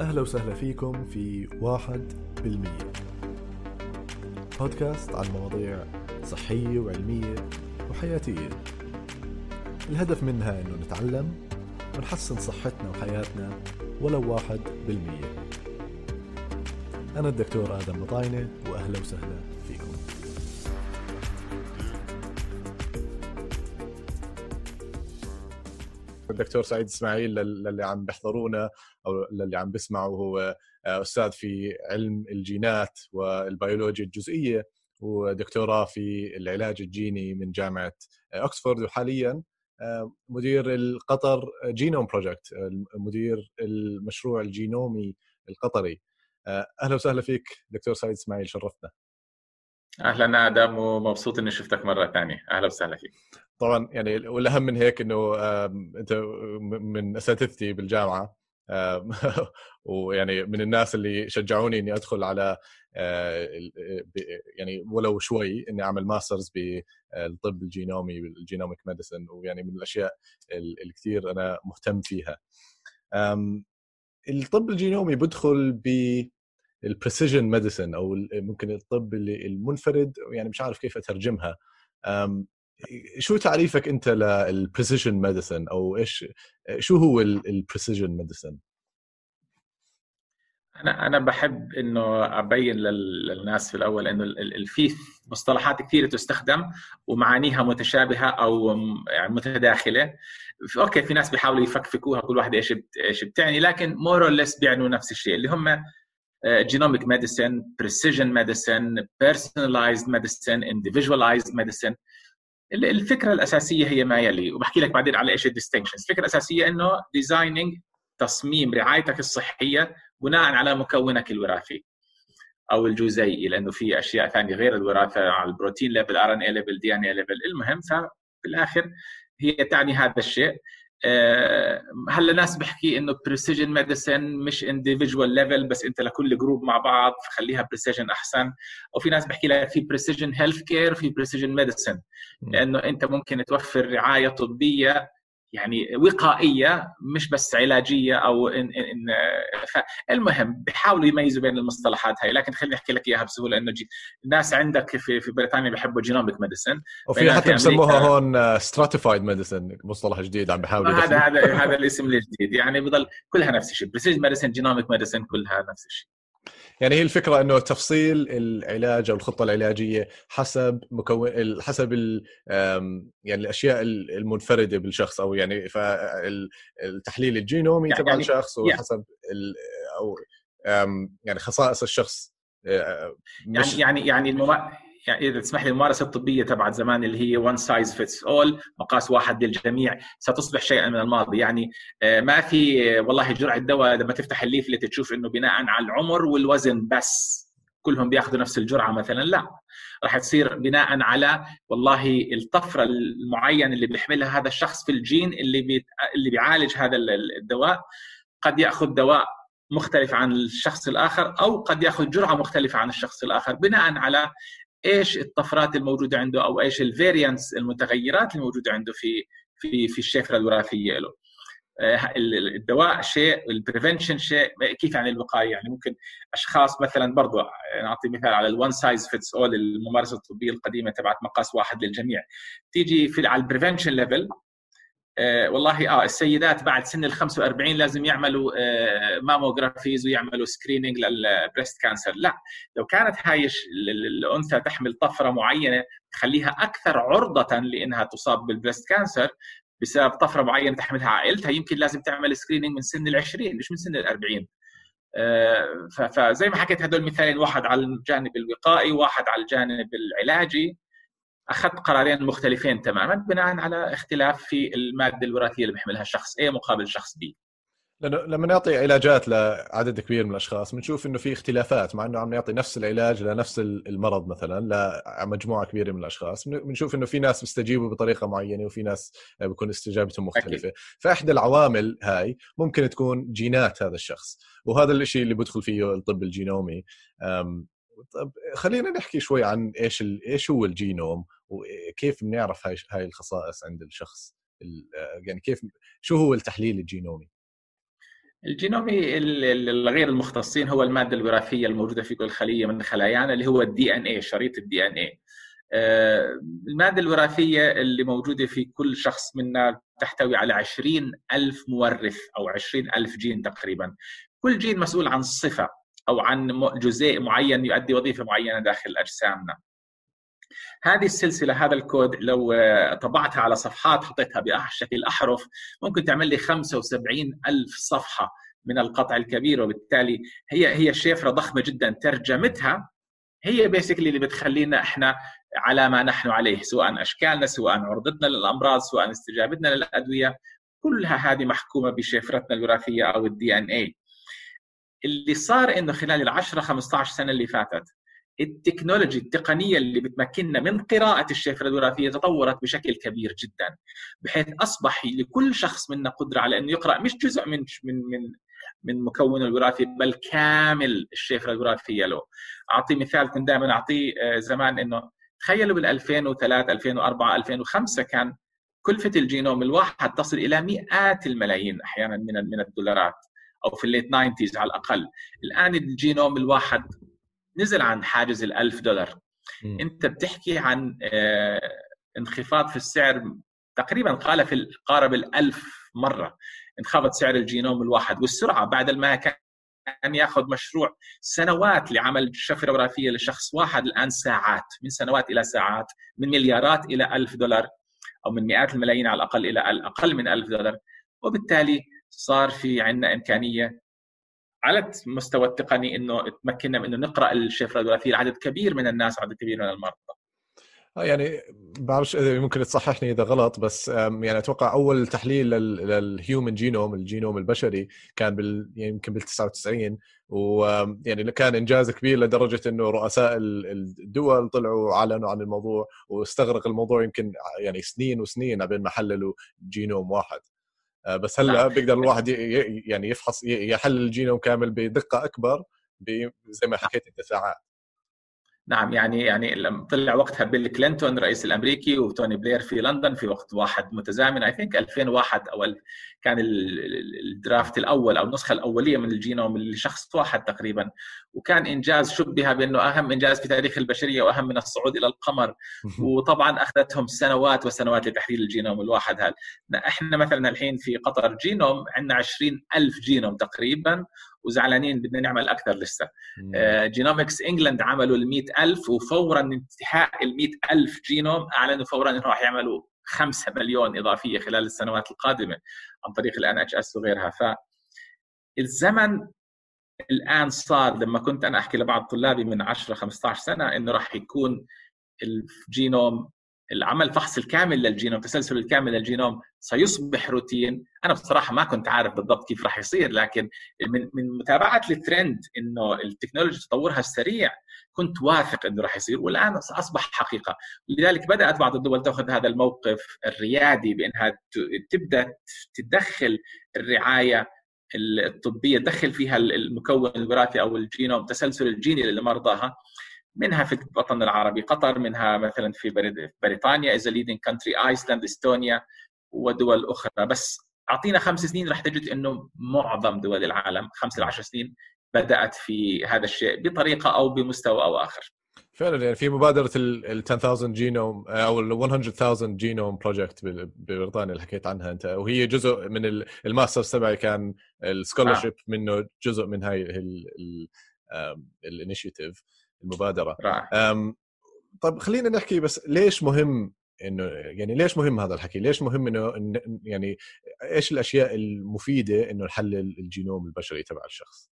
أهلا وسهلا فيكم في واحد بالمية. بودكاست عن مواضيع صحية وعلمية وحياتية. الهدف منها أنه نتعلم ونحسن صحتنا وحياتنا ولو واحد بالمية. أنا الدكتور آدم مطاينة وأهلا وسهلا. الدكتور سعيد إسماعيل للي عم بيحضرونا أو للي عم بيسمعوا هو آه، أستاذ في علم الجينات والبيولوجيا الجزيئية ودكتوراه في العلاج الجيني من جامعة اوكسفورد وحاليا آه، مدير ال Qatar Genome Project مدير المشروع الجينومي القطري. آه، أهلا وسهلا فيك دكتور سعيد إسماعيل شرفتنا. أهلا آدم ومبسوط إني شفتك مرة ثانية أهلا وسهلا فيك. طبعا يعني والأهم من هيك إنه أنت من أساتذتي بالجامعة ويعني من الناس اللي شجعوني إني أدخل على آه، يعني ولو شوي إني أعمل masters بالطب الجينومي ال genomic medicine ويعني من الأشياء اللي أنا مهتم فيها. الطب الجينومي بدخل ب ال precision medicine أو ممكن الطب اللي المنفرد يعني مش عارف كيف أترجمها. شو تعريفك أنت لل precision medicine أو إيش شو هو ال precision medicine أنا أنا بحب إنه أبين للناس في الأول إنه في مصطلحات كثيرة تستخدم ومعانيها متشابهة أو يعني متداخلة. okay في ناس بيحاولوا يفكفكوها كل واحدة إيش إيش بتعني لكن more or less بيعنوا نفس الشيء اللي هم genomic medicine precision medicine personalized medicine individualized medicine الفكرة الأساسية هي ما يلي وبحكي لك بعدين على إيش ال distinctions الفكرة الأساسية إنه designing تصميم رعايتك الصحية بناء على مكونك الوراثي أو الجزيئي لأنه في أشياء ثانية غير الوراثة على ال protein level RNA level DNA level المهم ففي الآخر هي تعني هذا الشيء. هلا ناس بحكي إنه precision medicine مش individual level بس أنت لكل group مع بعض فخليها precision أحسن. وفي ناس بحكي لك في precision healthcare في precision medicine لأنه أنت ممكن توفر رعاية طبية يعني وقائية مش بس علاجية أو إن إن المهم بيحاولوا يميزوا بين المصطلحات هاي. لكن خليني أحكي لك إياها بسهولة إنه الناس عندك في في بريطانيا بيحبوا genomic medicine وفي حتى بسموها هون stratified medicine مصطلح جديد عم بيحاولوا هذا هذا هذا الاسم الجديد. يعني بضل كلها نفس الشيء. precision medicine genomic medicine كلها نفس الشيء. يعني هي الفكرة إنه تفصيل العلاج أو الخطة العلاجية حسب مكون حسب ال يعني الأشياء المنفردة بالشخص أو يعني فالتحليل الجينومي يعني تبع الشخص وحسب أو يعني خصائص الشخص يعني يعني يعني يعني إذا تسمح لي الممارسة الطبية تبعت زمان اللي هي one size fits all مقاس واحد للجميع. ستصبح شيئا من الماضي. يعني آه، ما في والله جرعة دواء لما تفتح ال leaflet تشوف إنه بناء على العمر والوزن بس. كلهم بياخذوا نفس الجرعة مثلا. لا راح تصير بناء على والله الطفرة المعينة اللي بيحملها هذا الشخص في الجين اللي بي... اللي بيعالج هذا الدواء. قد يأخذ دواء مختلف عن الشخص الآخر أو قد يأخذ جرعة مختلفة عن الشخص الآخر بناء على إيش الطفرات الموجودة عنده أو إيش ال variants المتغيرات الموجودة عنده في في في الشفره الوراثية له. آه، الدواء شيء ال prevention شيء كيف يعني الوقاية؟ يعني ممكن أشخاص مثلا برضو نعطي مثال على ال one size fits all الممارسة الطبية القديمة تبعت مقاس واحد للجميع. تيجي في على ال prevention level آه، والله آه السيدات بعد سن ال 45 لازم يعملوا آه mammographies ويعملوا screening لل breast cancer. لا لو كانت هاي الأنثى تحمل طفرة معينة تخليها أكثر عرضة لإنها تصاب بال breast cancer بسبب طفرة معينة تحملها عائلتها يمكن لازم تعمل screening من سن ال 20 مش من سن ال 40 آه فزي ما حكيت هدول مثالين واحد على الجانب الوقائي واحد على الجانب العلاجي. أخذت قرارين مختلفين تماما بناء على اختلاف في المادة الوراثية اللي بيحملها الشخص A مقابل شخص B. لأنه لما نعطي علاجات لعدد كبير من الأشخاص بنشوف إنه في اختلافات مع إنه عم نعطي نفس العلاج لنفس المرض مثلا لمجموعه كبيرة من الأشخاص. بنشوف إنه في ناس بيستجيبوا بطريقة معينة وفي ناس بيكون استجابتهم مختلفة. أكيد. فإحدى العوامل هاي ممكن تكون جينات هذا الشخص. وهذا الشيء اللي بدخل فيه الطب الجينومي. طب خلينا نحكي شوي عن إيش إيش هو الجينوم وكيف بنعرف هاي هاي الخصائص عند الشخص يعني كيف شو هو التحليل الجينومي؟ الجينومي الغير المختصين هو المادة الوراثية الموجودة في كل خلية من خلايانا اللي هو ال DNA شريط ال DNA المادة الوراثية اللي موجودة في كل شخص منا تحتوي على 20 ألف مورث أو 20 ألف جين تقريبا كل جين مسؤول عن صفة أو عن جزيء معين يؤدي وظيفة معينة داخل أجسامنا. هذه السلسلة هذا الكود لو طبعتها على صفحات حطيتها بشكل أحرف ممكن تعمل لي 75 ألف صفحة من القطع الكبير وبالتالي هي هي شفرة ضخمة جدا ترجمتها. هي basically اللي بتخلينا إحنا على ما نحن عليه سواء أشكالنا سواء عرضتنا للأمراض سواء استجابتنا للأدوية. كلها هذه محكومة بشفرتنا الوراثية أو ال DNA اللي صار إنه خلال ال 10 15 سنة اللي فاتت ال technology التقنية اللي بتمكننا من قراءة الشفرة الوراثية تطورت بشكل كبير جدا بحيث أصبح لكل شخص منا قدرة على إنه يقرأ مش جزء من من من من مكونه الوراثي بل كامل الشفرة الوراثية له. اعطي مثال كنت دائما أعطيه آه، زمان إنه تخيلوا بال 2003 2004 2005 كان كلفة الجينوم الواحد تصل إلى مئات الملايين أحيانا من من الدولارات أو في الليت 90 على الأقل. الآن الجينوم الواحد نزل عن حاجز ال 1000 دولار. م. أنت بتحكي عن آه، انخفاض في السعر تقريبا قال في قارب ال 1000 مرة. انخفض سعر الجينوم الواحد والسرعة بعد ما كان أن ياخذ مشروع سنوات لعمل شفرة وراثية لشخص واحد الآن ساعات من سنوات إلى ساعات من مليارات إلى ألف دولار أو من مئات الملايين على الأقل إلى أقل من ألف دولار. وبالتالي صار في عندنا إمكانية على المستوى التقني إنه تمكننا من إنه نقرأ الشفره الوراثيه لعدد كبير من الناس وعدد كبير من المرضى. آه، يعني بعرفش ممكن تصححني إذا غلط بس يعني أتوقع أول تحليل للهيومن جينوم الجينوم البشري كان بال يعني يمكن بال 99 ويعني كان إنجاز كبير لدرجة إنه رؤساء الدول طلعوا اعلنوا عن الموضوع واستغرق الموضوع يمكن يعني سنين وسنين قبل ما حللوا جينوم واحد بس هلأ. بيقدر الواحد يعني يفحص يحلل الجينوم كامل بدقة أكبر زي ما حكيت أنت ساعات نعم يعني يعني لما طلع وقتها بيل كلينتون الرئيس الأمريكي وتوني بلير في لندن في وقت واحد متزامن. I think 2001 أو كان ال draft الأول أو النسخة الأولية من الجينوم لشخص واحد تقريبا. وكان إنجاز شبه بأنه أهم إنجاز في تاريخ البشرية وأهم من الصعود إلى القمر. وطبعا أخذتهم سنوات وسنوات لتحليل الجينوم الواحد هذا. إحنا مثلا الحين في قطر جينوم عندنا 20 ألف جينوم تقريبا. وزعلانين بدنا نعمل أكثر لسه. Genomics England عملوا ال 100000 وفورا انتهاء ال 100000 جينوم أعلنوا فورا انه راح يعملوا 5 مليون إضافية خلال السنوات القادمة عن طريق ال NHS وغيرها. ف الزمن الآن صار لما كنت أنا أحكي لبعض طلابي من 10 15 سنة إنه راح يكون الجينوم العمل فحص الكامل للجينوم التسلسل الكامل للجينوم سيصبح روتين. أنا بصراحة ما كنت عارف بالضبط كيف راح يصير لكن من من متابعه الترند إنه التكنولوجيا تطورها السريع كنت واثق إنه راح يصير والآن أصبح حقيقة. لذلك بدأت بعض الدول تأخذ هذا الموقف الريادي بإنها تبدأ تدخل الرعاية الطبية تدخل فيها المكون الوراثي أو الجينوم التسلسل الجيني لمرضاها منها في الوطن العربي قطر منها مثلا في بريطانيا as leading country Iceland إستونيا ودول أخرى بس أعطينا خمس سنين راح تجد إنه معظم دول العالم خمس ل 10 سنين بدأت في هذا الشيء بطريقة أو بمستوى أو آخر. فعلا يعني في مبادرة ال 10000 جينوم أو ال 100000 جينوم project ببريطانيا اللي حكيت عنها أنت وهي جزء من ال master's تبعي كان ال scholarship آه. منه جزء من هاي ال initiative المبادرة رائع طيب خلينا نحكي بس ليش مهم إنه يعني ليش مهم هذا الحكي؟ ليش مهم إنه يعني إيش الأشياء المفيدة إنه نحلل الجينوم البشري تبع الشخص؟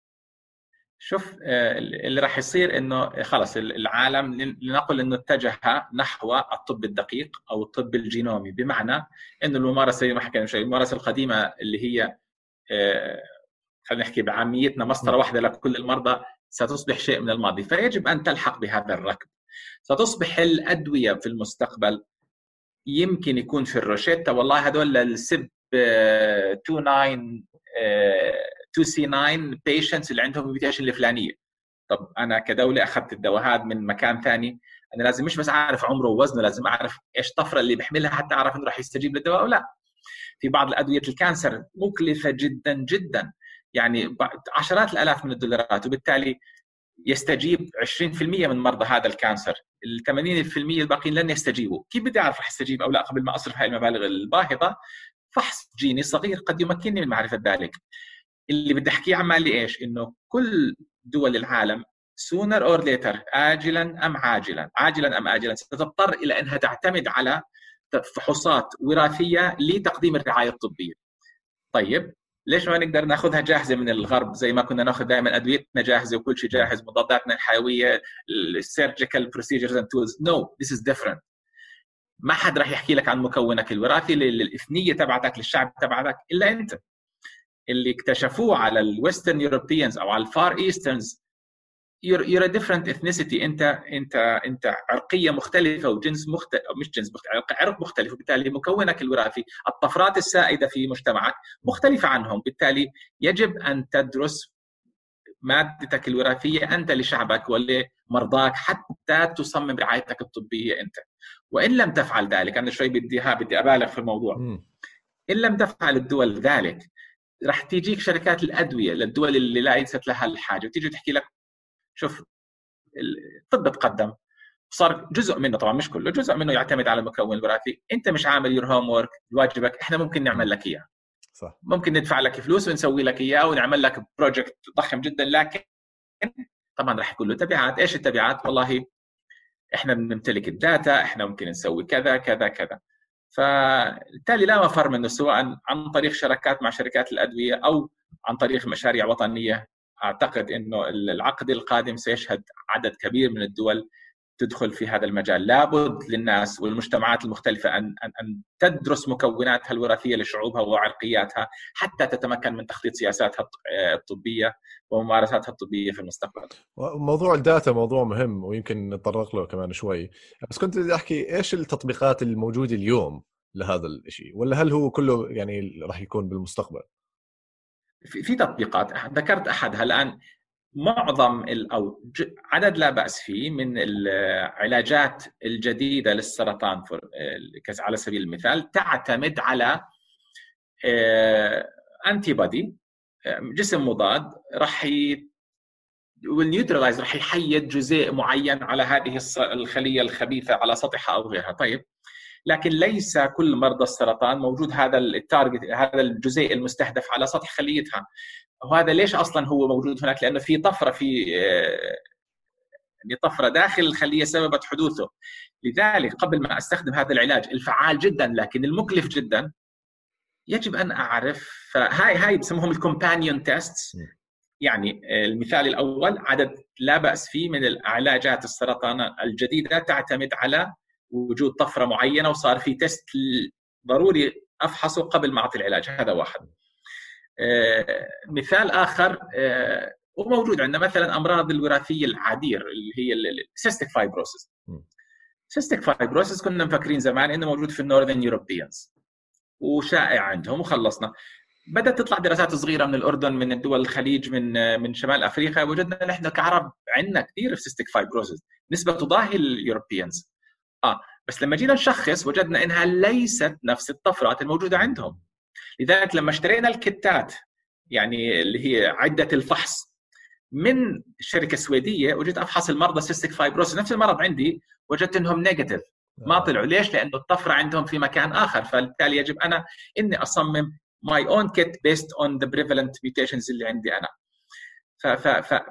شوف آه، اللي راح يصير إنه خلص العالم لنقل إنه اتجه نحو الطب الدقيق أو الطب الجينومي بمعنى إنه الممارسة زي ما حكينا الممارسة القديمة اللي هي آه، خلينا نحكي بعاميتنا مسطرة واحدة لكل المرضى ستصبح شيء من الماضي فيجب أن تلحق بهذا الركب. ستصبح الأدوية في المستقبل يمكن يكون في الروشيتا. والله هذول ال CYP 29 2C9 patients اللي عندهم ال mutation الفلانية. طب أنا كدولة أخذت الدواء هذا من مكان ثاني أنا لازم مش بس أعرف عمره ووزنه لازم أعرف إيش الطفره اللي بيحملها حتى أعرف إنه راح يستجيب للدواء أو لا. في بعض الأدوية ال cancer مكلفة جدا جدا. يعني عشرات الآلاف من الدولارات وبالتالي يستجيب 20% من مرضى هذا ال cancer. ال 80% الباقيين لن يستجيبوا. كيف بدي أعرف رح استجيب أو لا؟ قبل ما أصرف هاي المبالغ الباهظة فحص جيني صغير قد يمكنني من معرفة ذلك. اللي بدي أحكيه عمالي إيش؟ إنه كل دول العالم sooner or later آجلا أم عاجلا؟ عاجلا أم آجلا؟ ستضطر إلى أنها تعتمد على فحوصات وراثية لتقديم الرعاية الطبية. طيب ليش ما نقدر ناخذها جاهزة من الغرب زي ما كنا ناخذ دائما ادويتنا جاهزة وكل شيء جاهز مضاداتنا الحيوية ال surgical procedures and tools no this is different ما حد راح يحكي لك عن مكونك الوراثي للإثنية تبعتك للشعب تبعتك إلا أنت. اللي اكتشفوه على ال Western Europeans أو على ال Far Easterns you're, you're a different ethnicity. انت انت انت عرقية مختلفة وجنس مختلف مش جنس مختلف عرق مختلف. وبالتالي مكونك الوراثي الطفرات السائدة في مجتمعك مختلفة عنهم. بالتالي يجب أن تدرس مادتك الوراثية أنت لشعبك ولمرضاك حتى تصمم رعايتك الطبية أنت. وإن لم تفعل ذلك أنا شوي بدي ها بدي أبالغ في الموضوع. إن لم تفعل الدول ذلك راح تيجيك شركات الأدوية للدول اللي ليست لها الحاجة وتيجي تحكي لك شوف الطب تقدم. صار جزء منه طبعا مش كله جزء منه يعتمد على المكون الوراثي. انت مش عامل your homework واجبك إحنا ممكن نعمل لك إياه. صح. ممكن ندفع لك فلوس ونسوي لك إياه ونعمل لك project ضخم جدا لكن طبعا راح يكون له تبعات. إيش التبعات؟ والله إحنا بنمتلك ال data إحنا ممكن نسوي كذا كذا كذا. فبالتالي لا مفر منه سواء عن طريق شركات مع شركات الأدوية أو عن طريق مشاريع وطنية. أعتقد إنه العقد القادم سيشهد عدد كبير من الدول تدخل في هذا المجال. لابد للناس والمجتمعات المختلفة أن, أن, أن تدرس مكوناتها الوراثية لشعوبها وعرقياتها حتى تتمكن من تخطيط سياساتها الطبية وممارساتها الطبية في المستقبل. موضوع الداتا موضوع مهم ويمكن نتطرق له كمان شوي. بس كنت بدي أحكي إيش التطبيقات الموجودة اليوم لهذا الشيء ولا هل هو كله يعني راح يكون بالمستقبل؟ في, في تطبيقات. ذكرت احدها الآن معظم أو عدد لا بأس فيه من العلاجات الجديدة للسرطان على سبيل المثال تعتمد على انتي آه، بودي آه، جسم مضاد راح وال neutralize راح يحيد جزيء معين على هذه الخلية الخبيثة على سطحها أو غيرها. طيب لكن ليس كل مرضى السرطان موجود هذا ال target هذا الجزيء المستهدف على سطح خليتها. وهذا ليش أصلا هو موجود هناك؟ لأنه في طفرة في يعني طفرة داخل الخلية سببت حدوثه. لذلك قبل ما أستخدم هذا العلاج الفعال جدا لكن المكلف جدا يجب أن أعرف هاي هاي بسموهم ال companion test يعني المثال الأول عدد لا بأس فيه من العلاجات السرطان الجديدة تعتمد على وجود طفرة معينة وصار في test ضروري أفحصه قبل ما اعطي العلاج هذا واحد. آه، مثال آخر آه، وموجود عندنا مثلا أمراض الوراثية العادية اللي هي ال cystic fibrosis cystic fibrosis كنا مفكرين زمان إنه موجود في ال Northern Europeans وشائع عندهم وخلصنا. بدأت تطلع دراسات صغيرة من الأردن من الدول الخليج من من شمال أفريقيا. وجدنا نحن كعرب عندنا كثير في cystic fibrosis نسبة تضاهي ال Europeans آه بس لما جينا نشخص وجدنا إنها ليست نفس الطفرات الموجودة عندهم. لذلك لما اشترينا الكتات يعني اللي هي عدة الفحص من الشركة السويديه وجيت أفحص المرضى cystic fibrosis نفس المرض عندي وجدت إنهم negative ما آه. طلعوا. ليش؟ لأنه الطفرة عندهم في مكان آخر. فبالتالي يجب أنا إني أصمم my own kit based on the prevalent mutations اللي عندي أنا.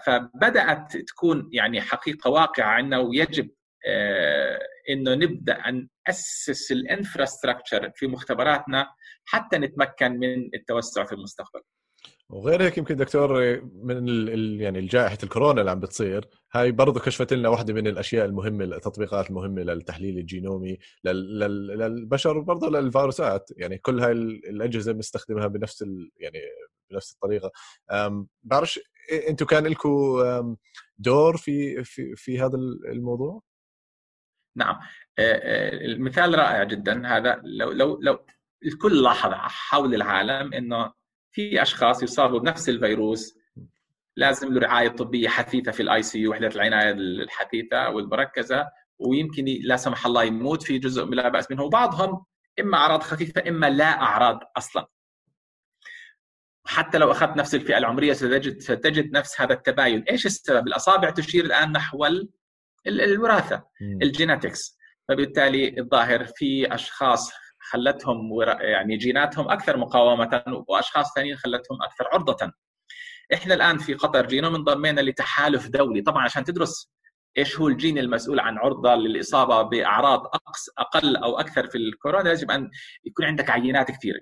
فبدأت تكون يعني حقيقة واقعة عندنا ويجب إنه نبدأ ناسس ال infrastructure في مختبراتنا حتى نتمكن من التوسع في المستقبل. وغير هيك يمكن دكتور من يعني جائحه الكورونا اللي عم بتصير هاي برضه كشفت لنا واحدة من الأشياء المهمة التطبيقات المهمة للتحليل الجينومي للبشر وبرضه للفيروسات يعني كل هاي الأجهزة بنستخدمها بنفس يعني بنفس الطريقة بعرفش أنتم كان لكم دور في في في هذا الموضوع؟ نعم. المثال رائع جدا. هذا لو لو لو الكل لاحظ حول العالم إنه في أشخاص يصابوا بنفس الفيروس لازم له رعاية طبية حثيثة في ال ICU وحدة العناية الحثيثة والمركزة ويمكن لا سمح الله يموت في جزء لا بأس منه. وبعضهم إما أعراض خفيفة إما لا أعراض أصلا. حتى لو أخذت نفس الفئة العمرية ستجد ستجد نفس هذا التباين، إيش السبب؟ الأصابع تشير الآن نحو الوراثة ال genetics فبالتالي الظاهر في أشخاص خلتهم يعني جيناتهم أكثر مقاومة وأشخاص ثانيين خلتهم أكثر عرضة. إحنا الآن في قطر جينوم انضمينا لتحالف دولي. طبعا عشان تدرس إيش هو الجين المسؤول عن عرضة للإصابة بأعراض أقل أو أكثر في الكورونا يجب أن يكون عندك عينات كثيرة.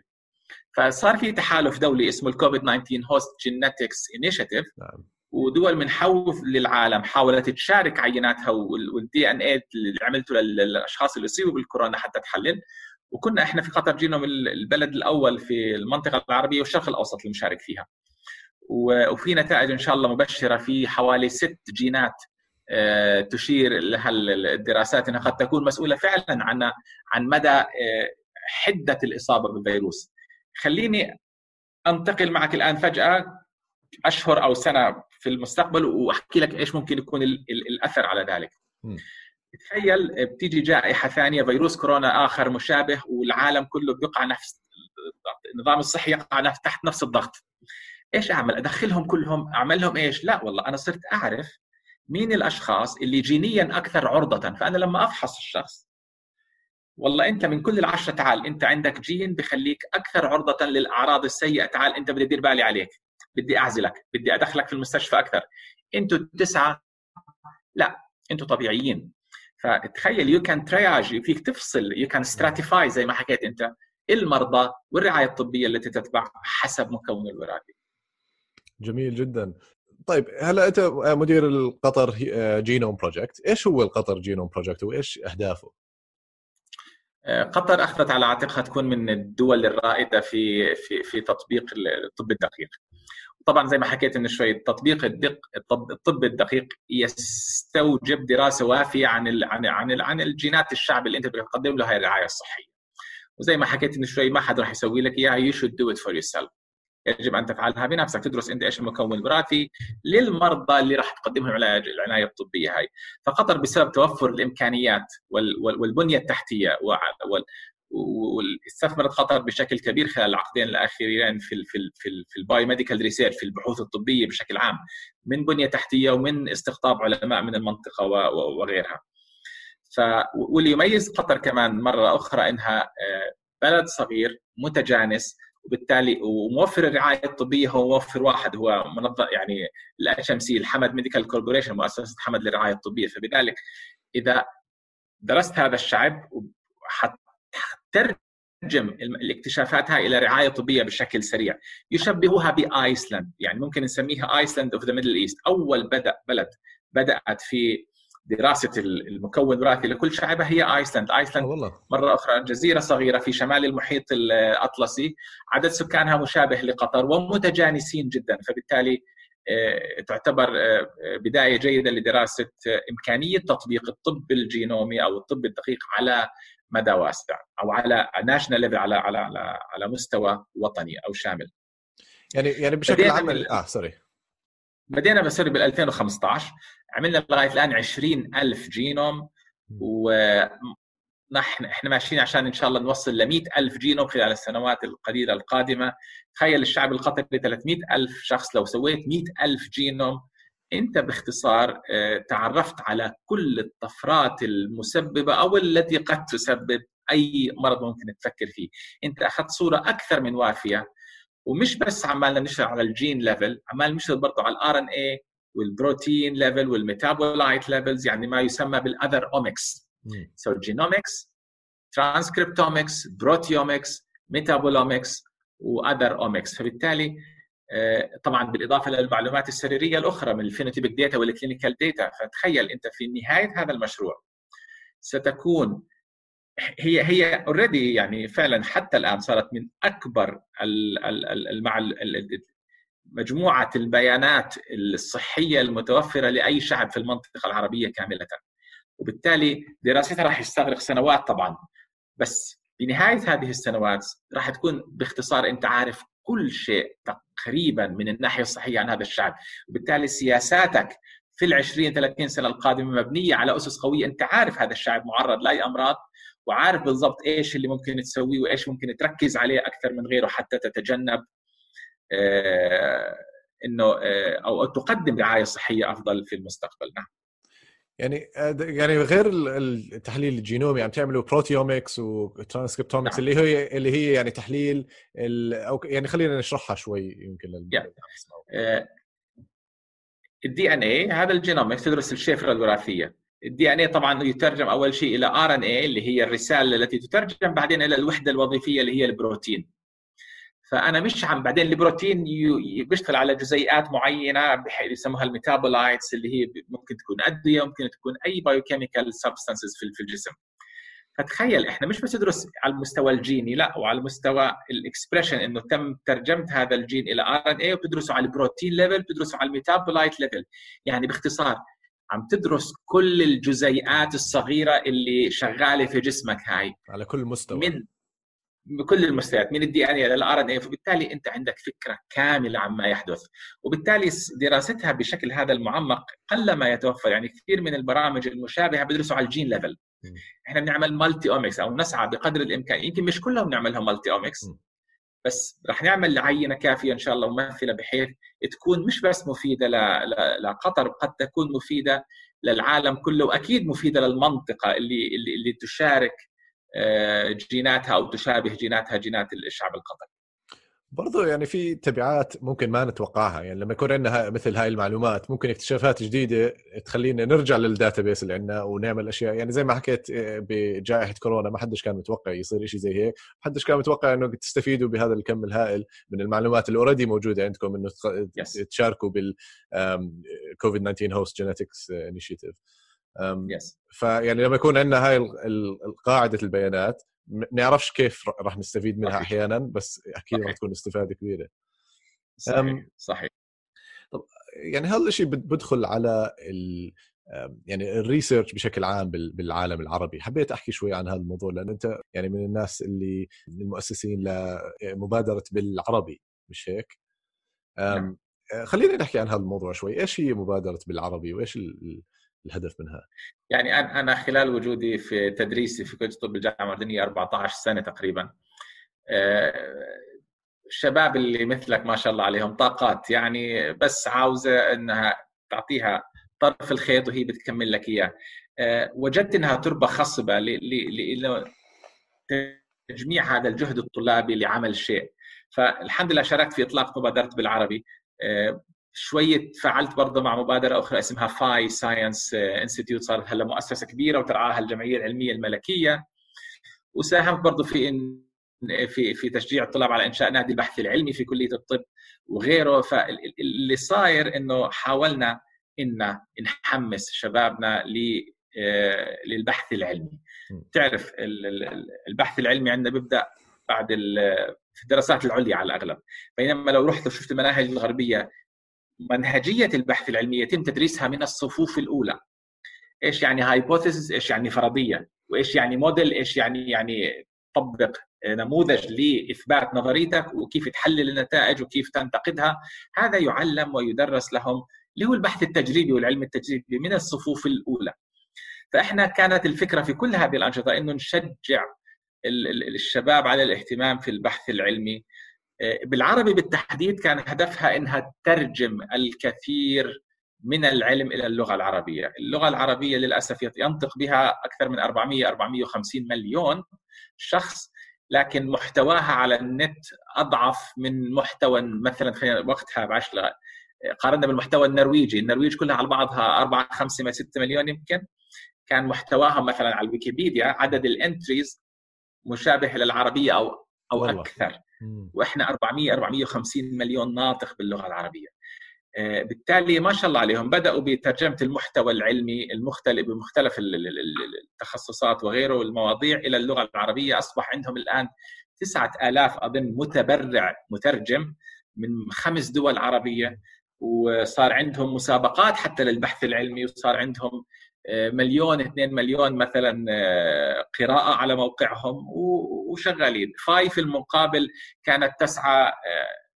فصار في تحالف دولي اسمه الكوفيد 19 host genetics initiative ودول من حول العالم حاولت تشارك عيناتها وال DNA اللي عملته للأشخاص اللي اصيبوا بالكورونا حتى تحلل وكنا إحنا في قطر جينوم البلد الأول في المنطقة العربية والشرق الأوسط المشارك فيها وفي نتائج إن شاء الله مبشرة في حوالي ست جينات آه، تشير لها الدراسات إنها قد تكون مسؤولة فعلا عن عن مدى آه، حدة الإصابة بالفيروس. خليني أنتقل معك الآن فجأة أشهر أو سنة في المستقبل وأحكي لك إيش ممكن يكون الأثر على ذلك. تخيل بتيجي جائحة ثانية فيروس كورونا آخر مشابه والعالم كله بيقع نفس النظام الصحي يقع تحت نفس الضغط. إيش أعمل؟ أدخلهم كلهم أعمل لهم إيش؟ لا والله أنا صرت أعرف مين الأشخاص اللي جينيا أكثر عرضة فأنا لما أفحص الشخص والله أنت من كل العشرة تعال أنت عندك جين بخليك أكثر عرضة للأعراض السيئة تعال أنت بدي ادير بالي عليك بدي أعزلك بدي أدخلك في المستشفى أكثر. أنتوا التسعة لا أنتوا طبيعيين. فتخيل you can triage فيك تفصل you can stratify زي ما حكيت أنت المرضى والرعاية الطبية التي تتبع حسب مكون الوراثي جميل جدا. طيب هلا أنت مدير ال Qatar Genome Project. إيش هو ال Qatar Genome Project وإيش أهدافه؟ آه، قطر أخذت على عاتقها تكون من الدول الرائدة في في في تطبيق الطب الدقيق. طبعا زي ما حكيت من شوي تطبيق الدق الطب, الدقيق يستوجب دراسة وافية عن ال عن عن عن الجينات الشعب اللي أنت بتقدم له هاي الرعاية الصحية. وزي ما حكيت من شوي ما حد راح يسوي لك إياها you should do it for yourself. يجب أن تفعلها بنفسك تدرس انت إيش المكون الوراثي للمرضى اللي راح تقدم لهم العلاج العناية الطبية هاي فقطر بسبب توفر الإمكانيات والبنية التحتية واستثمرت قطر بشكل كبير خلال العقدين الأخيرين في ال في ال في, ال في ال biomedical research في البحوث الطبية بشكل عام من بنية تحتية ومن استقطاب علماء من المنطقة وغيرها. ف واللي يميز قطر كمان مرة أخرى إنها آه، بلد صغير متجانس وبالتالي وموفر الرعاية الطبية هو موفر واحد هو منظم يعني ال HMC ال Hamad Medical Corporation مؤسسة حمد للرعاية الطبية فبذلك إذا درست هذا الشعب حتترجم الاكتشافات هاي إلى رعاية طبية بشكل سريع. يشبهوها بآيسلند يعني ممكن نسميها Iceland of the Middle East أول بدا بلد بدأت في دراسة المكون الوراثي لكل شعبه هي Iceland، Iceland والله. مرة أخرى جزيرة صغيرة في شمال المحيط الأطلسي، عدد سكانها مشابه لقطر ومتجانسين جدا فبالتالي آه، تعتبر آه، بداية جيدة لدراسة إمكانية تطبيق الطب الجينومي أو الطب الدقيق على مدى واسع أو على national level على على على على مستوى وطني أو شامل. يعني يعني بشكل عام آه سوري بدينا بسوري بال 2015 عملنا لغاية الآن 20000 جينوم ونحن إحنا ماشيين عشان إن شاء الله نوصل ل 100000 جينوم خلال السنوات القليلة القادمة. تخيل الشعب القطري 300000 شخص لو سويت 100000 جينوم انت باختصار آه، تعرفت على كل الطفرات المسببة أو التي قد تسبب أي مرض ممكن تفكر فيه. انت أخذت صورة أكثر من وافية ومش بس عمالنا نشتغل على ال gene level عمال نشتغل برضه على ال RNA وال protein level وال metabolite levels يعني ما يسمى بالأذر اومكس سو جينومكس ترانسكريبتومكس بروتيومكس ميتابولومكس وأذر اومكس فبالتالي طبعا بالإضافة للمعلومات السريرية الأخرى من ال phenotypic data وال clinical data فتخيل أنت في نهاية هذا المشروع ستكون هي هي اوريدي يعني فعلا حتى الآن صارت من أكبر مجموعة البيانات الصحية المتوفرة لأي شعب في المنطقة العربية كاملة. وبالتالي دراستها راح يستغرق سنوات طبعا. بس بنهاية هذه السنوات راح تكون باختصار أنت عارف كل شيء تقريبا من الناحية الصحية عن هذا الشعب. وبالتالي سياساتك في ال 20 30 سنة القادمة مبنية على أسس قوية. أنت عارف هذا الشعب معرض لأي أمراض وعارف بالضبط إيش اللي ممكن تسويه وإيش ممكن تركز عليه أكثر من غيره حتى تتجنب إنه أو تقدم رعايه صحية أفضل في المستقبل. نعم. يعني يعني غير التحليل الجينومي عم تعملوا بروتيومكس وترانسكريبتومكس نعم. اللي هي اللي هي يعني تحليل أو يعني خلينا نشرحها شوي يمكن لل ال DNA هذا ال genomics تدرس الشفره الوراثية. ال DNA طبعا يترجم أول شيء إلى RNA اللي هي الرسالة التي تترجم بعدين إلى الوحدة الوظيفية اللي هي البروتين. فأنا مش عم بعدين البروتين بيشتغل على جزيئات معينة بحيث يسموها ال metabolites اللي هي ممكن تكون أدوية ممكن تكون أي biochemical substances في الجسم. فتخيل إحنا مش بس ندرس على المستوى الجيني لا وعلى المستوى ال expression إنه تم ترجمه هذا الجين إلى RNA وبتدرسه على ال protein level بتدرسه على ال metabolite level يعني باختصار عم تدرس كل الجزيئات الصغيرة اللي شغالة في جسمك هاي. على كل مستوى. من بكل المستويات من ال DNA لل RNA فبالتالي أنت عندك فكرة كاملة عما يحدث. وبالتالي دراستها بشكل هذا المعمق قل ما يتوفر. يعني كثير من البرامج المشابهة بيدرسوا على ال gene level إحنا بنعمل multi-omics أو نسعى بقدر الإمكان. يمكن مش كلهم نعملهم multi-omics بس رح نعمل عينه كافية إن شاء الله ممثلة بحيث تكون مش بس مفيدة لقطر قد تكون مفيدة للعالم كله وأكيد مفيدة للمنطقة اللي اللي, اللي تشارك جيناتها أو تشابه جيناتها جينات الشعب القطري. برضو يعني في تبعات ممكن ما نتوقعها يعني لما يكون عندنا مثل هاي المعلومات ممكن اكتشافات جديدة تخلينا نرجع لل database اللي عندنا ونعمل أشياء. يعني زي ما حكيت آه، بجائحة كورونا ما حدش كان متوقع يصير شيء زي هيك. ما حدش كان متوقع إنه تستفيدوا بهذا الكم الهائل من المعلومات اللي already موجودة عندكم إنه تشاركوا بال كوفيد 19 Host Genetics Initiative yes فيعني لما يكون عندنا هاي قاعدة البيانات نعرفش كيف راح نستفيد منها صحيح. أحيانا بس أكيد راح تكون استفادة كبيرة. صحيح صحيح. طب يعني هذا الشيء بدخل على ال يعني ال research بشكل عام بالعالم العربي؟ حبيت أحكي شوي عن هذا الموضوع لأن أنت يعني من الناس اللي من المؤسسين لمبادره بالعربي مش هيك؟ نعم. خلينا نحكي عن هذا الموضوع شوي. إيش هي مبادرة بالعربي؟ وإيش الهدف منها؟ يعني أنا خلال وجودي في تدريسي في كلية الطب الجامعة الاردنيه 14 سنة تقريبا الشباب آه، اللي مثلك ما شاء الله عليهم طاقات يعني بس عاوزة إنها تعطيها طرف الخيط وهي بتكمل لك إياه آه، وجدت إنها تربة خصبة لتجميع هذا الجهد الطلابي لعمل شيء فالحمد لله شاركت في إطلاق مبادره بالعربي شوية فعلت برضه مع مبادرة أخرى اسمها فاي Science Institute صارت هلا مؤسسة كبيرة وترعاها الجمعية العلمية الملكية. وساهمت برضه في إن في في تشجيع الطلاب على إنشاء نادي البحث العلمي في كلية الطب وغيره. فاللي صاير إنه حاولنا إن نحمس شبابنا للبحث العلمي. تعرف البحث العلمي عندنا بيبدأ بعد في الدراسات العليا على الأغلب. بينما لو رحت وشفت المناهج الغربيه منهجية البحث العلمي يتم تدريسها من الصفوف الأولى. إيش يعني هايبوثيسز إيش يعني فرضية وإيش يعني موديل إيش يعني يعني طبق نموذج لإثبات نظريتك وكيف تحلل النتائج وكيف تنتقدها. هذا يعلم ويدرس لهم اللي هو البحث التجريبي والعلم التجريبي من الصفوف الأولى. فإحنا كانت الفكرة في كل هذه الأنشطة إنه نشجع الشباب على الاهتمام في البحث العلمي. بالعربي بالتحديد كان هدفها إنها تترجم الكثير من العلم إلى اللغة العربية، اللغة العربية للأسف ينطق بها أكثر من 400 450 مليون شخص لكن محتواها على النت أضعف من محتوى مثلا خلينا وقتها بعش قارنا بالمحتوى النرويجي، النرويج كلها على بعضها 4 5 6 مليون يمكن. كان محتواها مثلا على الويكيبيديا عدد ال entries مشابه للعربية أو أو والله. أكثر. وإحنا 400 450 مليون ناطق باللغة العربية. آه، بالتالي ما شاء الله عليهم بدأوا بترجمة المحتوى العلمي المختلف بمختلف التخصصات وغيره والمواضيع إلى اللغة العربية. أصبح عندهم الآن 9000 اظن متبرع مترجم من خمس دول عربية وصار عندهم مسابقات حتى للبحث العلمي وصار عندهم مليون 2 مليون مثلا آه، قراءة على موقعهم وشغالين. فاي في المقابل كانت تسعى آه،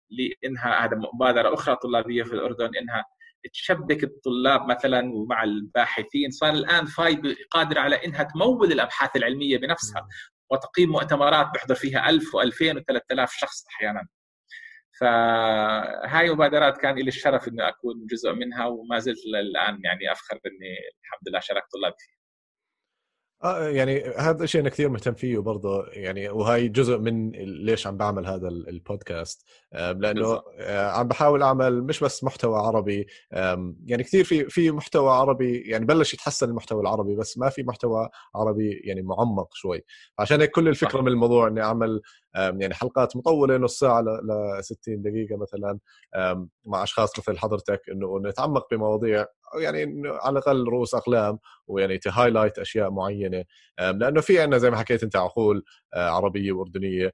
لإنها هذا مبادرة أخرى طلابية في الأردن إنها تشبك الطلاب مثلا ومع الباحثين. صار الآن فاي قادرة على إنها تمول الأبحاث العلمية بنفسها وتقيم مؤتمرات بيحضر فيها 1000 و2000 و3000 شخص أحيانا. فهاي مبادرات كان لي الشرف إني أكون جزء منها وما زلت الان يعني أفخر اني الحمد لله شاركت طلاب فيها. آه يعني هذا الشيء أنا كثير مهتم فيه برضه. يعني وهي جزء من ليش عم بعمل هذا البودكاست. لأنه آه عم بحاول أعمل مش بس محتوى عربي. يعني كثير في في محتوى عربي يعني بلش يتحسن المحتوى العربي بس ما في محتوى عربي يعني معمق شوي. عشان هيك كل الفكرة من الموضوع إني أعمل يعني حلقات مطولة نص ساعة ل 60 دقيقة مثلا مع أشخاص مثل حضرتك إنه نتعمق بمواضيع يعني على الأقل رؤوس أقلام ويعني تهايلايت أشياء معينة. لأنه في عندنا زي ما حكيت أنت عقول آه، عربية وأردنية.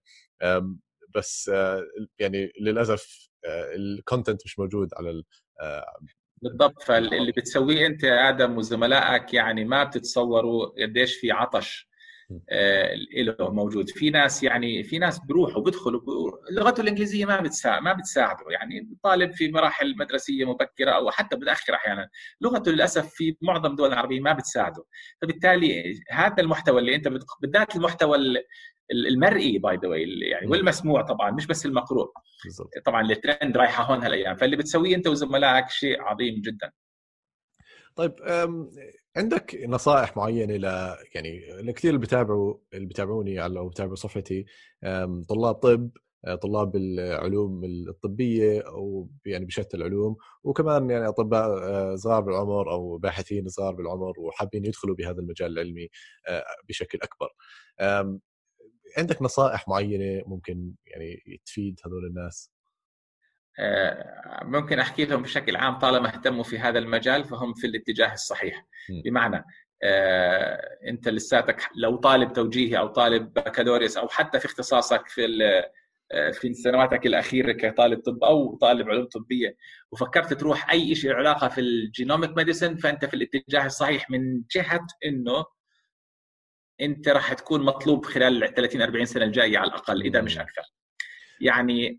بس آه، يعني للأسف آه، الكونتنت مش موجود على بالضبط. فاللي بتسويه أنت آدم وزملائك يعني ما بتتصوروا قديش في عطش. له موجود. في ناس يعني في ناس بيروحوا بيدخلوا لغته الإنجليزية ما بتساعد ما بتساعده. يعني طالب في مراحل مدرسية مبكرة أو حتى متاخره أحيانا. لغته للأسف في معظم الدول العربية ما بتساعده. فبالتالي هذا المحتوى اللي أنت بالذات المحتوى المرئي by the way يعني والمسموع طبعا مش بس المقروء. طبعا الترند رايحة هون هالأيام. فاللي بتسويه أنت وزملائك شيء عظيم جدا. طيب عندك نصائح معينة ل يعني كثير اللي بتابعوا اللي بتابعوني أو بتابعوا صفحتي طلاب طب آه، طلاب العلوم الطبية أو يعني بشتى العلوم وكمان يعني أطباء آه، صغار بالعمر أو باحثين صغار بالعمر وحابين يدخلوا بهذا المجال العلمي آه، بشكل أكبر. عندك نصائح معينة ممكن يعني تفيد هذول الناس؟ آه، ممكن أحكي لهم بشكل عام طالما اهتموا في هذا المجال فهم في الاتجاه الصحيح. بمعنى آه، أنت لساتك لو طالب توجيهي أو طالب بكالوريوس أو حتى في اختصاصك في آه، في سنواتك الأخيرة كطالب طب أو طالب علوم طبية وفكرت تروح أي شيء علاقة في ال genomic medicine فأنت في الاتجاه الصحيح من جهة إنه أنت راح تكون مطلوب خلال 30 40 سنة الجاية على الأقل إذا مش أكثر. يعني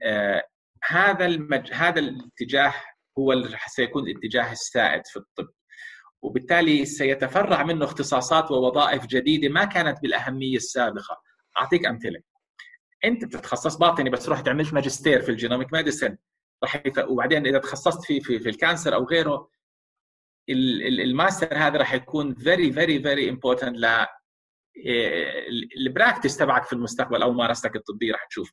هذا المج... هذا الاتجاه هو اللي سيكون الاتجاه السائد في الطب. وبالتالي سيتفرع منه اختصاصات ووظائف جديدة ما كانت بالأهمية السابقة. أعطيك أمثلة. أنت بتتخصص باطني بس رحت عملت ماجستير في ال genomic medicine راح وبعدين إذا تخصصت في في, في ال cancer أو غيره الماستر هذا راح يكون very very very important ل ال practice تبعك في المستقبل أو ممارستك الطبية راح تشوف.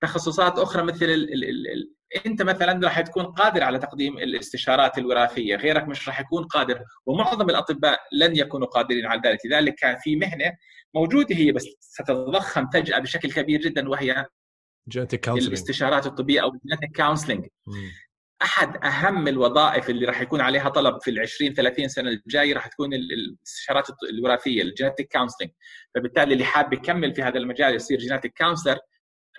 تخصصات أخرى مثل ال ال ال أنت مثلا راح تكون قادر على تقديم الاستشارات الوراثية، غيرك مش راح يكون قادر، ومعظم الأطباء لن يكونوا قادرين على ذلك، لذلك كان في مهنة موجودة هي بس ستتضخم فجأة بشكل كبير جدا وهي الاستشارات الطبية أو genetic counseling أحد أهم الوظائف اللي راح يكون عليها طلب في ال 20 30 سنة الجايه راح تكون الاستشارات الوراثية ال genetic counseling فبالتالي اللي حاب يكمل في هذا المجال يصير genetic counselor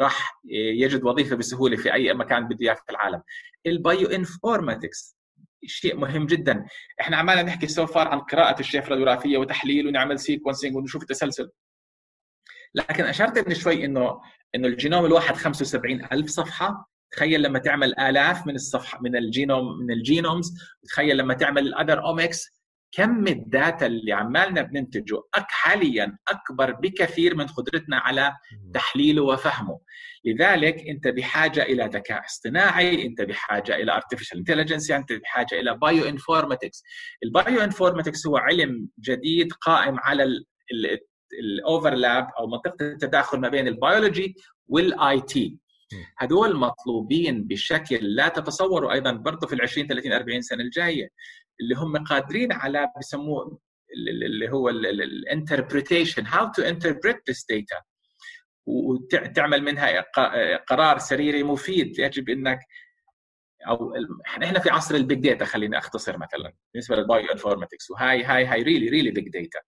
راح يجد وظيفة بسهولة في أي مكان بده إياه في العالم. ال bioinformatics شيء مهم جدا. إحنا عمالنا نحكي so far عن قراءة الشفره الوراثيه وتحليل ونعمل sequencing ونشوف التسلسل. لكن أشرت من شوي إنه إنه الجينوم الواحد 75 ألف صفحة. تخيل لما تعمل آلاف من الصفحة من الجينوم من ال genomes تخيل لما تعمل ال other omics كم ال data اللي عمالنا بننتجه حاليا أكبر بكثير من قدرتنا على تحليله وفهمه. لذلك أنت بحاجة إلى ذكاء اصطناعي أنت بحاجة إلى artificial intelligence أنت بحاجة إلى bioinformatics ال bioinformatics هو علم جديد قائم على ال overlap أو منطقة التداخل ما بين البيولوجي وال IT هدول مطلوبين بشكل لا تتصوروا أيضا برضه في ال 20 30 40 سنة الجاية اللي هم قادرين على بسموه اللي هو ال interpretation how to interpret this data وتعمل منها قرار سريري مفيد يجب إنك أو إحنا في عصر ال big data خليني أختصر مثلا بالنسبة لل bioinformatics وهاي هاي هاي really really big data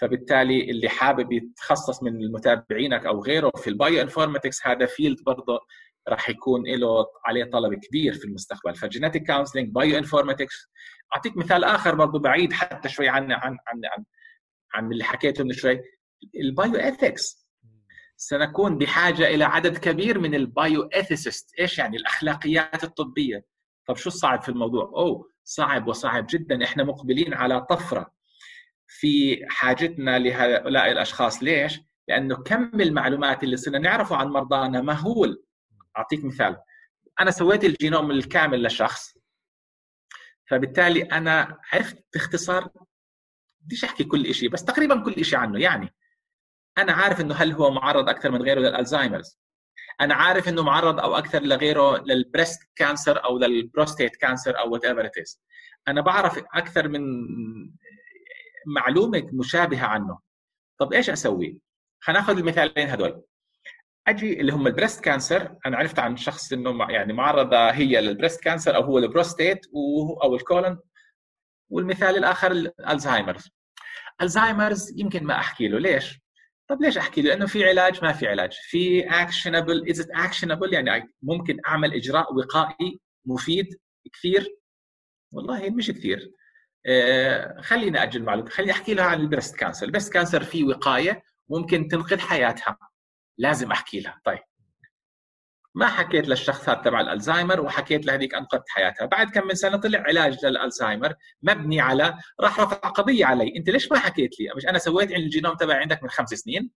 فبالتالي اللي حابب يتخصص من المتابعينك أو غيره في ال bioinformatics هذا field برضه راح يكون له عليه طلب كبير في المستقبل. ف genetic counseling bioinformatics أعطيك مثال آخر برضه بعيد حتى شوي عن عن عن عن, عن اللي حكيته من شوي. ال bioethics سنكون بحاجة إلى عدد كبير من ال bioethicist إيش يعني؟ الأخلاقيات الطبية. طب شو الصعب في الموضوع؟ أوه صعب وصعب جدا. إحنا مقبلين على طفرة. في حاجتنا لهؤلاء الأشخاص. ليش؟ لأنه كم المعلومات اللي صرنا نعرفه عن مرضانا مهول. أعطيك مثال. أنا سويت الجينوم الكامل للشخص فبالتالي أنا عرفت باختصار بديش أحكي كل شيء بس تقريبا كل شيء عنه. يعني أنا عارف إنه هل هو معرض أكثر من غيره لل Alzheimer's. أنا عارف إنه معرض أو أكثر لغيره لل breast cancer أو لل prostate cancer أو whatever أنا بعرف أكثر من معلومة مشابهة عنه. طب إيش أسوي؟ خلينا نأخذ المثالين هدول. أجي اللي هم ال breast cancer أنا عرفت عن شخص إنه يعني معرضة هي لل breast cancer أو هو البروستيت أو الكولون. والمثال الآخر ال Alzheimer's Alzheimer's. يمكن ما أحكي له. ليش؟ طب ليش أحكي له؟ لأنه في علاج ما في علاج. في actionable is actionable يعني ممكن أعمل إجراء وقائي مفيد كثير. والله مش كثير. خلينا أجل المعلومه خليني أحكي لها عن ال breast cancer. ال breast cancer في وقاية ممكن تنقذ حياتها. لازم أحكي لها. طيب. ما حكيت للشخص تبع الألزهايمر وحكيت لهذيك أنقذت حياتها. بعد كم من سنة طلع علاج للألزهايمر مبني على راح رفع قضية علي. أنت ليش ما حكيت لي؟ مش أنا سويت الجينوم تبعي عندك من خمس سنين؟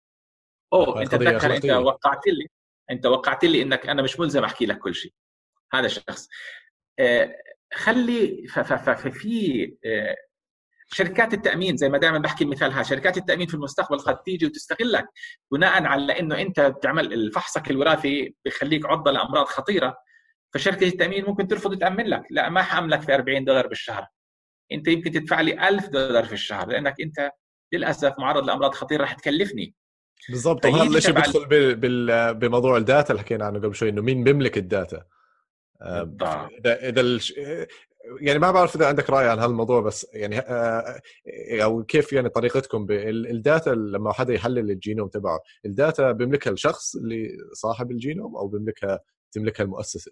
أوه أنت تذكر أنت وقعت لي. أنت وقعت لي إنك أنا مش ملزم أحكي لك كل شيء. هذا الشخص. آه خلي ففي آه شركات التأمين زي ما دائما بحكي المثال هذا شركات التأمين في المستقبل قد تيجي وتستغلك بناء على إنه أنت بتعمل فحصك الوراثي بخليك عرضة لأمراض خطيرة فشركة التأمين ممكن ترفض تامن لك لا ما حأملك في 40 دولار بالشهر. أنت يمكن تدفع لي 1000 دولار في الشهر لأنك أنت للأسف معرض لأمراض خطيرة رح تكلفني. بالضبط وهذا الشيء بيدخل بموضوع ال data اللي حكينا عنه قبل شوي إنه مين بيملك ال data. إذا إذا يعني ما بعرف إذا عندك رأي عن هالموضوع بس يعني آه، أو كيف يعني طريقتكم ال data لما حدا يحلل الجينوم تبعه ال data بيملكها الشخص اللي صاحب الجينوم أو بيملكها تملكها المؤسسة؟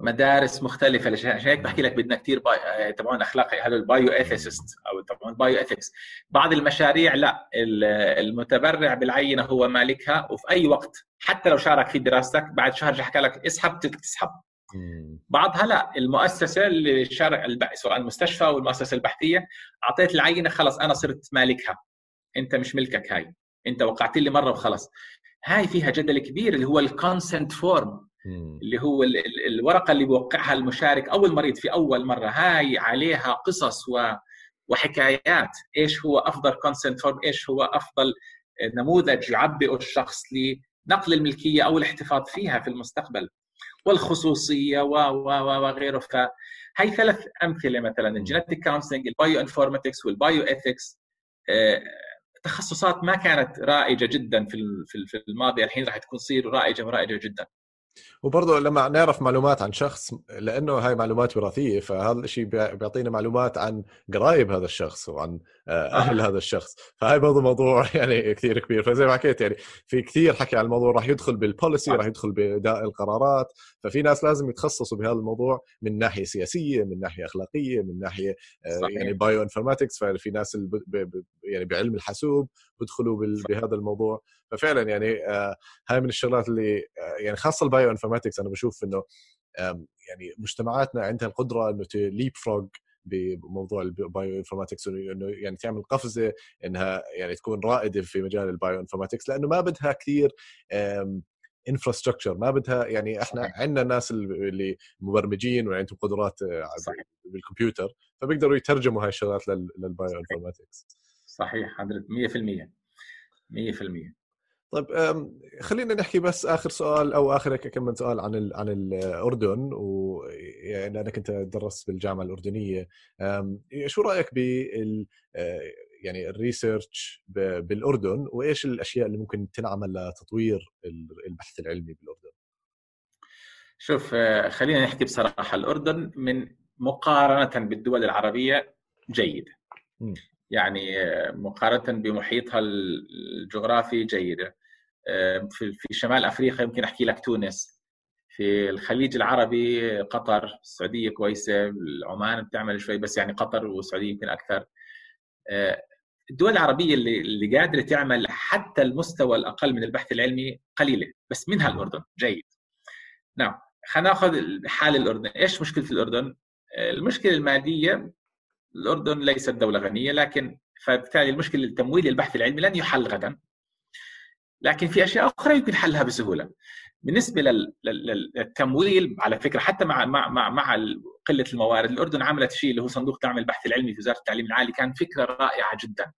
مدارس مختلفة. عشان هيك بحكي لك بدنا كثير bio... آه، تبعون أخلاقي هذا ال bioethicist أو تبعون ال bioethics بعض المشاريع لا المتبرع بالعينة هو مالكها وفي أي وقت حتى لو شارك في دراستك بعد شهر حكى لك اسحب تسحب بعضها لا المؤسسة اللي شارع سواء المستشفى أو المؤسسة البحثية أعطيت العينة خلص أنا صرت مالكها. أنت مش ملكك هاي. أنت وقعت لي مرة وخلص هاي فيها جدل كبير اللي هو ال consent form اللي هو الورقة اللي بوقعها المشارك أو المريض في أول مرة. هاي عليها قصص و وحكايات. إيش هو أفضل consent form إيش هو أفضل نموذج يعبئه الشخص لنقل الملكية أو الاحتفاظ فيها في المستقبل؟ والخصوصية و و وغيره فهي ثلاث أمثلة مثلا ال genetic counseling ال bioinformatics وال bioethics تخصصات ما كانت رائجة جدا في في الماضي. الحين راح تكون تصير رائجة ورائجة جدا. وبرضه لما نعرف معلومات عن شخص لأنه هاي معلومات وراثية فهذا الشيء بيعطينا معلومات عن قرايب هذا الشخص وعن آه، أهل هذا الشخص. فهاي برضه موضوع يعني كثير كبير. فزي ما حكيت يعني في كثير حكي عن الموضوع راح يدخل بال policy راح يدخل بأداء القرارات. ففي ناس لازم يتخصصوا بهذا الموضوع من ناحية سياسية من ناحية أخلاقية من ناحية آه، صحيح. يعني bioinformatics ففي ناس يعني بعلم الحاسوب بدخلوا بهذا الموضوع. ففعلا يعني آه، هاي من الشغلات اللي يعني خاصة ال bioinformatics أنا بشوف إنه يعني مجتمعاتنا عندها القدرة إنه ت leapfrog بموضوع ال bioinformatics إنه يعني تعمل قفزة إنها يعني تكون رائدة في مجال ال bioinformatics لأنه ما بدها كثير infrastructure ما بدها يعني إحنا عندنا ناس اللي مبرمجين وعندهم قدرات آه،. بالكمبيوتر فبيقدروا يترجموا هاي الشغلات لل bioinformatics صحيح حضرتك 100% 100% طيب خلينا نحكي بس آخر سؤال أو اخر كم من سؤال عن عن الأردن ويعني أنا كنت درست بالجامعة الأردنية. شو رأيك بال آه، يعني الريسيرش بالأردن وإيش الأشياء اللي ممكن تنعمل لتطوير البحث العلمي بالأردن؟ شوف آه، خلينا نحكي بصراحة الأردن من مقارنة بالدول العربية جيدة. يعني آه، مقارنة بمحيطها الجغرافي جيدة. آه، في شمال أفريقيا يمكن أحكي لك تونس. في الخليج العربي قطر السعودية كويسة عمان بتعمل شوي بس يعني قطر والسعودية يمكن أكثر. آه، الدول العربية اللي اللي قادرة تعمل حتى المستوى الأقل من البحث العلمي قليلة بس منها الأردن. جيد. نعم خلينا ناخذ حال الأردن. إيش مشكلة الأردن؟ المشكلة المادية الأردن ليست دولة غنية لكن فبالتالي المشكلة التمويل البحث العلمي لن يحل غدا. لكن في أشياء أخرى يمكن حلها بسهولة. بالنسبة للتمويل على فكرة حتى مع مع مع, مع قلة الموارد الأردن عملت شيء اللي هو صندوق دعم البحث العلمي في وزارة التعليم العالي كان فكرة رائعة جدا.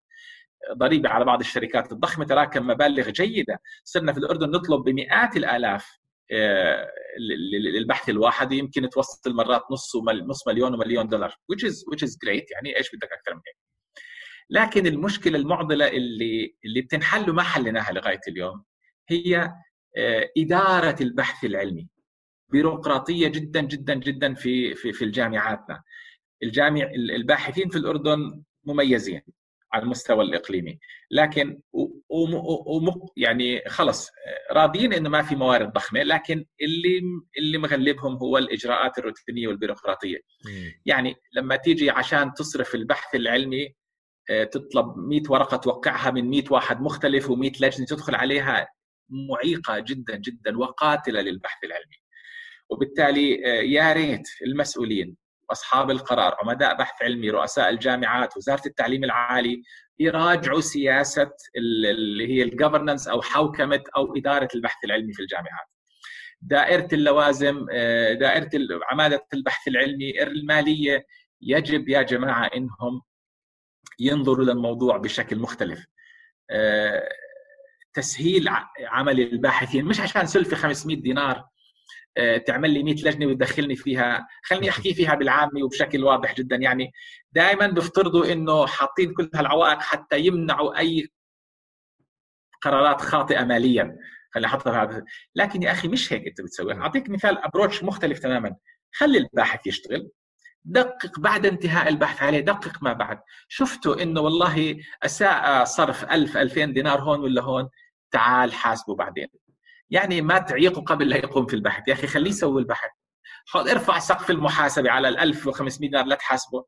ضريبة على بعض الشركات الضخمة تراكم مبالغ جيدة. صرنا في الأردن نطلب بمئات الآلاف للبحث اللي يمكن توصل مرات نص نص مليون ومليون دولار which is which is great. يعني إيش بدك أكثر من هيك؟ لكن المشكلة المعضلة اللي اللي بتنحل وما حليناها لغاية اليوم هي آه، إدارة البحث العلمي. بيروقراطية جدا جدا جدا في في في الجامعاتنا. الجامع الباحثين في الأردن مميزين. على المستوى الإقليمي. لكن يعني خلص راضيين إنه ما في موارد ضخمة لكن اللي اللي مغلبهم هو الإجراءات الروتينية والبيروقراطية. يعني لما تيجي عشان تصرف البحث العلمي آه، تطلب 100 ورقة توقعها من 100 واحد مختلف و100 لجنة تدخل عليها معيقة جدا جدا وقاتلة للبحث العلمي. وبالتالي آه، يا ريت المسؤولين وأصحاب القرار عمداء بحث علمي رؤساء الجامعات وزارة التعليم العالي يراجعوا سياسة اللي هي الجفرنس أو حوكمة أو إدارة البحث العلمي في الجامعات. دائرة اللوازم آه، دائرة عمادة البحث العلمي المالية يجب يا جماعة إنهم ينظروا للموضوع بشكل مختلف. آه، تسهيل عمل الباحثين مش عشان سلفي 500 دينار تعمل لي 100 لجنة وتدخلني فيها. خليني أحكي فيها بالعامي وبشكل واضح جدا. يعني دائما بيفترضوا إنه حاطين كل هالعوائق حتى يمنعوا أي قرارات خاطئة ماليا. خليني احطها هذا. لكن يا أخي مش هيك أنت بتسوي. أعطيك مثال أبروتش مختلف تماما. خلي الباحث يشتغل. دقق بعد انتهاء البحث عليه دقق ما بعد. شفتوا إنه والله أساء صرف 1000 2000 دينار هون ولا هون؟ تعال حاسبه بعدين. يعني ما تعيقه قبل لا يقوم في البحث. يا أخي خليه يسوي البحث. ارفع سقف المحاسبة على ال 1500 دينار لا تحاسبه.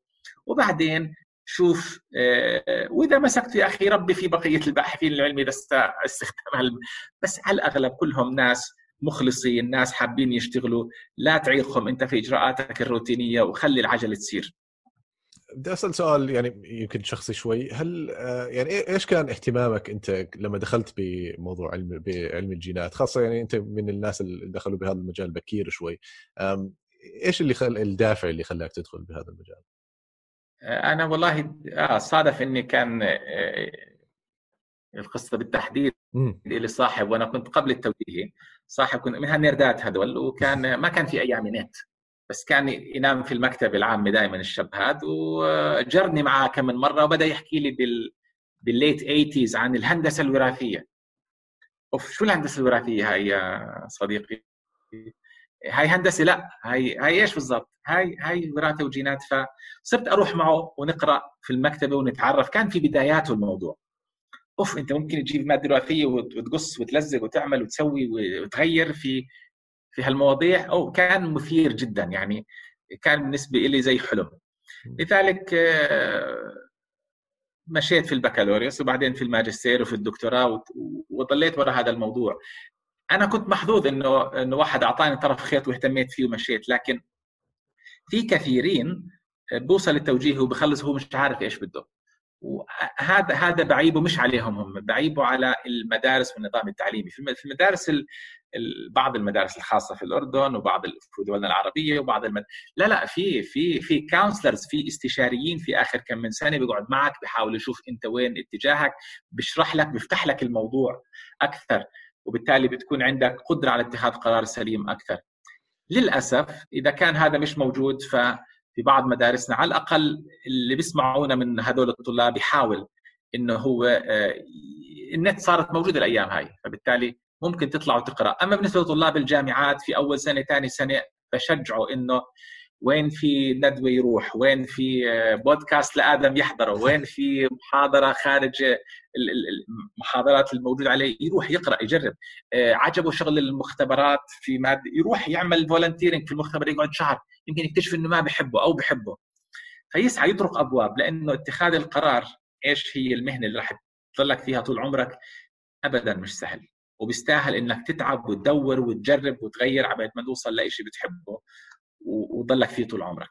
وبعدين شوف آه، وإذا مسكت يا أخي ربي في بقية الباحثين العلمي إذا استخدام بس على الأغلب كلهم ناس مخلصين ناس حابين يشتغلوا. لا تعيقهم أنت في إجراءاتك الروتينية وخلي العجلة تسير بدي أسأل سؤال يعني يمكن شخصي شوي. هل آه، يعني إيش كان اهتمامك أنت لما دخلت بموضوع علم بعلم الجينات؟ خاصة يعني أنت من الناس اللي دخلوا بهذا المجال بكير شوي. إيش اللي خل الدافع اللي خلاك تدخل بهذا المجال؟ آه، أنا والله آه صادف إني كان آه، القصة بالتحديد اللي صاحب وأنا كنت قبل التوجيه صاحب كنت من هالنيردات هذول وكان ما كان في أيام نت. بس كان ينام في المكتب العام دائما الشاب هذا وجرني معاه كم من مرة وبدأ يحكي لي بال بالليت 80 عن الهندسة الوراثية. أوف شو الهندسة الوراثية هاي يا صديقي؟ هاي هندسة؟ لا هاي هاي إيش بالضبط؟ هاي هاي وراثة وجينات. فصرت أروح معه ونقرأ في المكتبة ونتعرف. كان في بداياته الموضوع. أوف أنت ممكن تجيب مادة وراثية وتقص وتلزق وتعمل وتسوي وتغير في في هالمواضيع أو كان مثير جدا يعني كان بالنسبة لي زي حلم. لذلك آه، مشيت في البكالوريوس وبعدين في الماجستير وفي الدكتوراه وضليت وراء هذا الموضوع. أنا كنت محظوظ إنه إنه واحد أعطاني طرف خيط واهتميت فيه ومشيت لكن في كثيرين بوصل التوجيه وبخلص هو مش عارف إيش بده. وهذا هذا بعيبه مش عليهم هم بعيبه على المدارس والنظام التعليمي. في المدارس بعض المدارس الخاصة في الأردن وبعض في دولنا العربية وبعض المد... لا لا في في في كونسلرز في استشاريين في آخر كم من سنة بيقعد معك بيحاول يشوف أنت وين اتجاهك بيشرح لك بيفتح لك الموضوع أكثر وبالتالي بتكون عندك قدرة على اتخاذ قرار سليم أكثر. للأسف إذا كان هذا مش موجود ف في بعض مدارسنا على الأقل اللي بيسمعونا من هذول الطلاب يحاول إنه هو آه، النت صارت موجودة الأيام هاي فبالتالي ممكن تطلع وتقرا أما بالنسبة لطلاب الجامعات في أول سنة ثاني سنة بشجعه إنه وين في ندوة يروح وين في آه، بودكاست لآدم يحضره وين في محاضرة خارج المحاضرات الموجوده عليه يروح يقرأ يجرب. آه، عجبه شغل المختبرات في مادة يروح يعمل فولنتيرنج في المختبر يقعد شهر يمكن يكتشف إنه ما بحبه أو بحبه فيسعى يطرق أبواب لأنه اتخاذ القرار إيش هي المهنة اللي راح تضلك فيها طول عمرك؟ ابدا مش سهل. وبيستاهل إنك تتعب وتدور وتجرب وتغير عبال ما توصل لشيء بتحبه وتضلك فيه طول عمرك.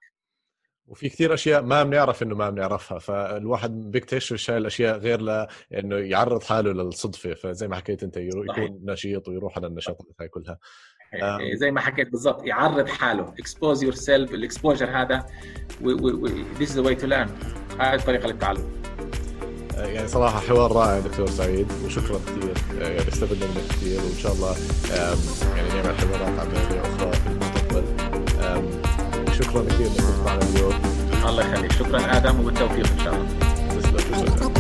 وفي كثير أشياء ما بنعرف إنه ما بنعرفها فالواحد بيكتشف هاي الأشياء غير لأنه يعرض حاله للصدفة. فزي ما حكيت أنت يكون نشيط ويروح على النشاطات هاي كلها. إيه، زي ما حكيت بالضبط يعرض حاله expose yourself ال exposure هذا this the way to learn هاي الطريقة للتعلم يعني صراحة حوار رائع دكتور سعيد وشكرا كثير يعني استفدنا منك كثير وإن شاء الله يعني نعمل حوارات عن مواضيع أخرى في المستقبل. شكرا كثير إنك كنت معنا اليوم. الله يخليك. شكرا آدم وبالتوفيق إن شاء الله. تسلم